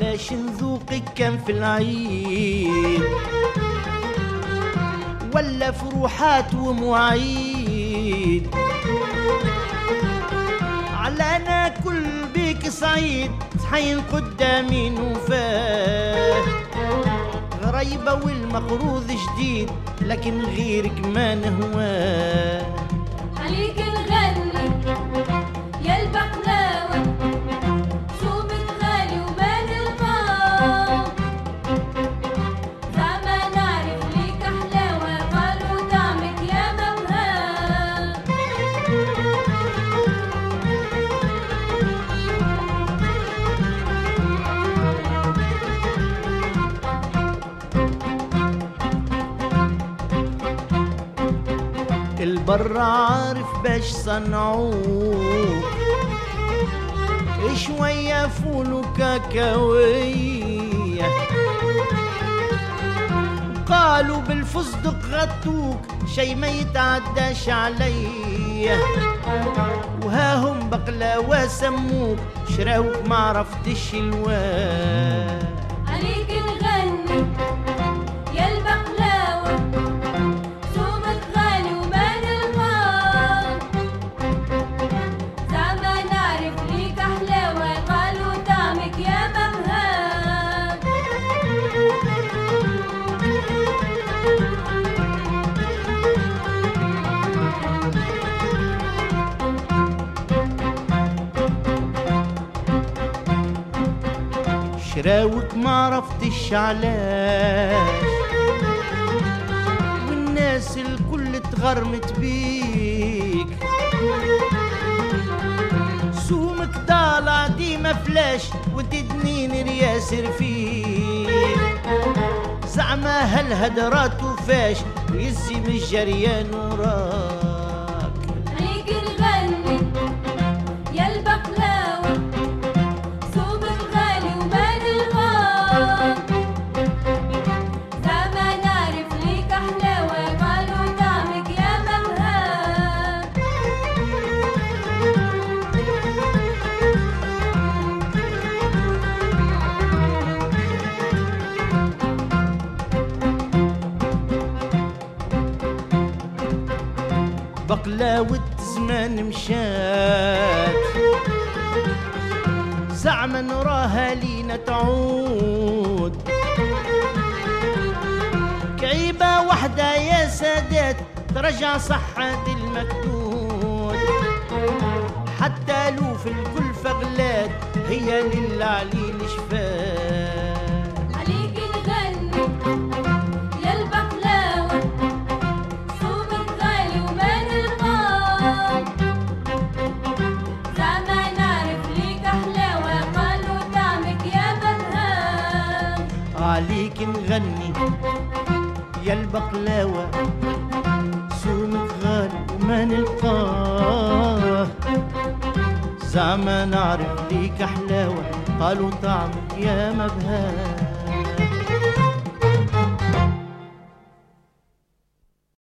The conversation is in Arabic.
باش نذوقك كان في العيد؟ ولا فروحات ومواعيد؟ على أنا كل بيك سعيد صحين قدامي نوفاه غريبة والمقروض جديد لكن غيرك ما نهواه. عليك البر عارف باش صنعوك شوية فول وكاكاوية قالوا بالفستق غطوك شي ما يتعداش عليا. وها هم بقلاوة سموك شراوك ما عرفتش شراوك ما عرفتش علاش. والناس الكل تغرمت بيك. سومك طالع ديما فلاش وتدنين رياسر فيك. زعما هالهدرات وفاش ويزي من الجريان وراك. بقلاوة زمان مشات. زعما نراها لينا تعود. كعيبة وحدة يا سادات ترجع صحة المكدود حتى لو في الكل فغلات هي للعليل شفات. عليك نغني. يا البقلاوة سومك غالي وما نلقاه. زعما نعرف ليك حلاوة قالوا طعمك يا مبهاه.